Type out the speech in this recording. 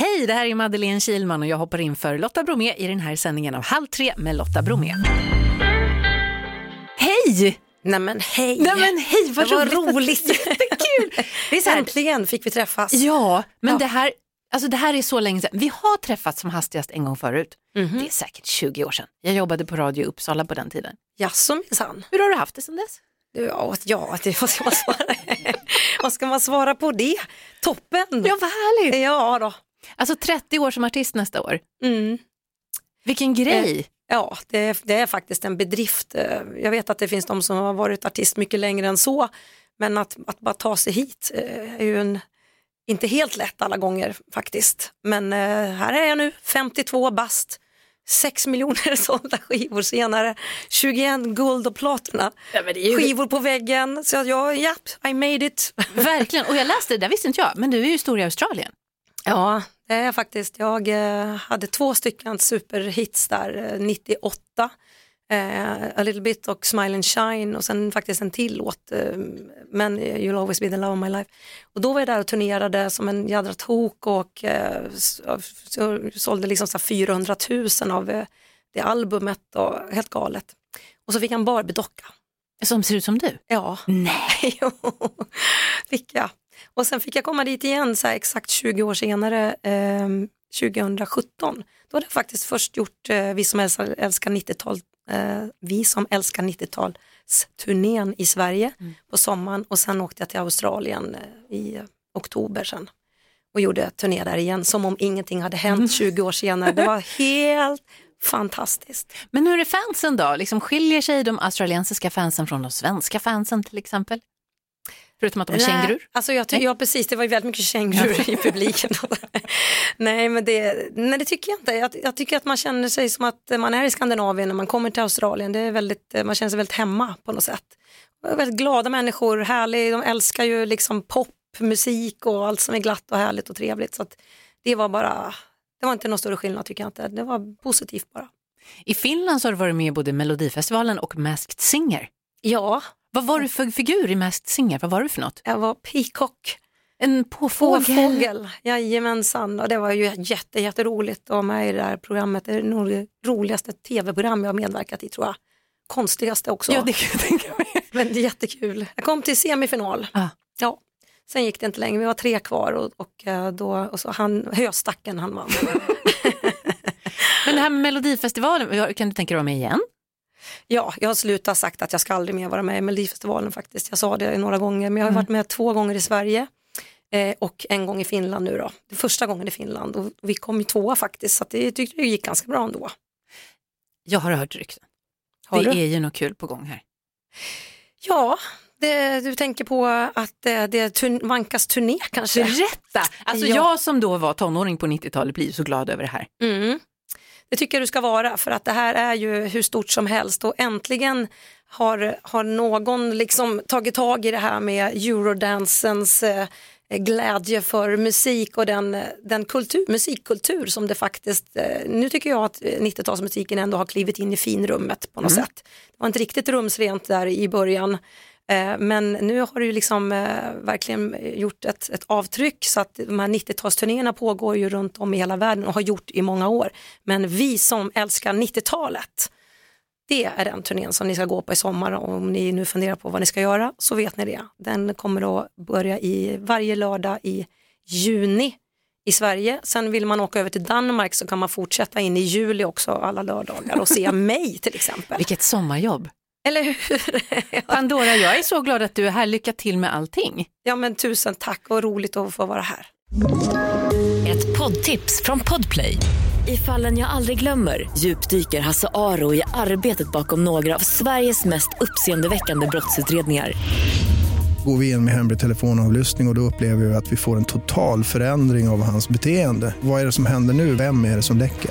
Hej, det här är Madeleine Kilman och jag hoppar in för Lotta Bromé i den här sändningen av Halv tre med Lotta Bromé. Hej! Nej men hej! Nej men hej, vad roligt. roligt. Jättekul! Det är så här, Äntligen fick vi träffas. ja, men Ja. Det, här, alltså det här är så länge sedan. Vi har träffats som hastigast en gång förut. Mhm. Det är säkert 20 år sedan. Jag jobbade på Radio Uppsala på den tiden. Jaså minsann. Hur har du haft det sedan dess? Ja, ja det, vad, ska man svara? vad ska man svara på det? Toppen! Ja, vad härligt! Ja då. Alltså 30 år som artist nästa år. Mm. Vilken grej! Ja, det är, det är faktiskt en bedrift. Eh, Jag vet att det finns de som har varit artist mycket längre än så, men att, att bara ta sig hit eh, är ju en, inte helt lätt alla gånger faktiskt. Men eh, här är jag nu, 52 bast, 6 miljoner sålda skivor senare, 21 guld och platina, Ja, ju- skivor på väggen. Så jag, ja, I made it. Verkligen, och jag läste det, där visste inte jag, men du är ju stor i Australien. Ja, det är jag faktiskt. Jag eh, hade två stycken superhits där, eh, 98. Eh, A little bit och Smile and Shine och sen faktiskt en till låt, eh, men You'll always be the love of my life. Och då var jag där och turnerade som en jädra tok och eh, sålde liksom så här 400 000 av eh, det albumet och helt galet. Och så fick jag en Barbie-docka. Som ser ut som du. Ja, Nej. Jo, fick jag. Och sen fick jag komma dit igen så här, exakt 20 år senare, eh, 2017. Då hade jag faktiskt först gjort eh, Vi som älskar, älskar 90-tal, eh, Vi som älskar 90-talsturnén i Sverige på sommaren och sen åkte jag till Australien eh, i oktober sen och gjorde turné där igen som om ingenting hade hänt 20 år senare. Det var helt fantastiskt. Men hur är fansen då? Liksom skiljer sig de australiensiska fansen från de svenska fansen till exempel? Förutom att de är kängurur? Alltså jag, ja precis, det var ju väldigt mycket kängurur i publiken. nej men det, nej det tycker jag inte. Jag, jag tycker att man känner sig som att man är i Skandinavien när man kommer till Australien. Det är väldigt, man känner sig väldigt hemma på något sätt. Väldigt glada människor, härliga, de älskar ju liksom popmusik och allt som är glatt och härligt och trevligt. Så det var bara, det var inte någon större skillnad tycker jag inte. Det var positivt bara. I Finland så har du varit med i både Melodifestivalen och Masked Singer. Ja, Vad var du för figur i Masked Singer? Vad var du för något? jag var peacock. En påfågel? Fågel, jajamensan. Och det var ju jätte, jätteroligt att vara med i det här programmet. Det är nog det roligaste tv-program jag har medverkat i tror jag. Konstigaste också. Ja, det kan jag tänka mig. Men det är jättekul. Jag kom till semifinal. Ah. Ja. Sen gick det inte längre, vi var tre kvar och, och, eh, då, och så han, höstacken han vann. Men det här med Melodifestivalen, kan du tänka dig vara med igen? Ja, jag har slutat sagt att jag ska aldrig mer vara med i Melodifestivalen faktiskt. Jag sa det några gånger, men jag har varit med två gånger i Sverige eh, och en gång i Finland nu då. Det första gången i Finland och vi kom ju tvåa faktiskt så att det tyckte jag gick ganska bra ändå. Jag har hört rykten. Har det du? är ju något kul på gång här. Ja, det, du tänker på att eh, det är turn, Vankas turné kanske? Berätta! Alltså Ja. jag som då var tonåring på 90-talet blir så glad över det här. Mm. Det tycker jag du ska vara för att det här är ju hur stort som helst. Och äntligen har, har någon liksom tagit tag i det här med eurodansens eh, glädje för musik och den, den kultur, musikkultur som det faktiskt, eh, nu tycker jag att eh, 90-talsmusiken ändå har klivit in i finrummet på något sätt. Det var inte riktigt rumsrent där i början Men nu har det ju liksom eh, verkligen gjort ett, ett avtryck så att de här 90-talsturnéerna pågår ju runt om i hela världen och har gjort i många år. Men vi som älskar 90-talet, det är den turnén som ni ska gå på i sommar och om ni nu funderar på vad ni ska göra så vet ni det. Den kommer att börja i varje lördag i juni i Sverige. Sen vill man åka över till Danmark så kan man fortsätta in i juli också alla lördagar och se mig till exempel. Vilket sommarjobb. Eller hur? Pandora, jag är så glad att du är här. Lycka till med allting. Ja men tusen tack och roligt att få vara här. Ett poddtips från Podplay. I fallen jag aldrig glömmer djupdyker Hasse Aro i arbetet bakom några av Sveriges mest uppseendeväckande brottsutredningar. Går vi in med hemlig telefonavlyssning och, och då upplever vi att vi får en total förändring av hans beteende. Vad är det som händer nu? Vem är det som läcker?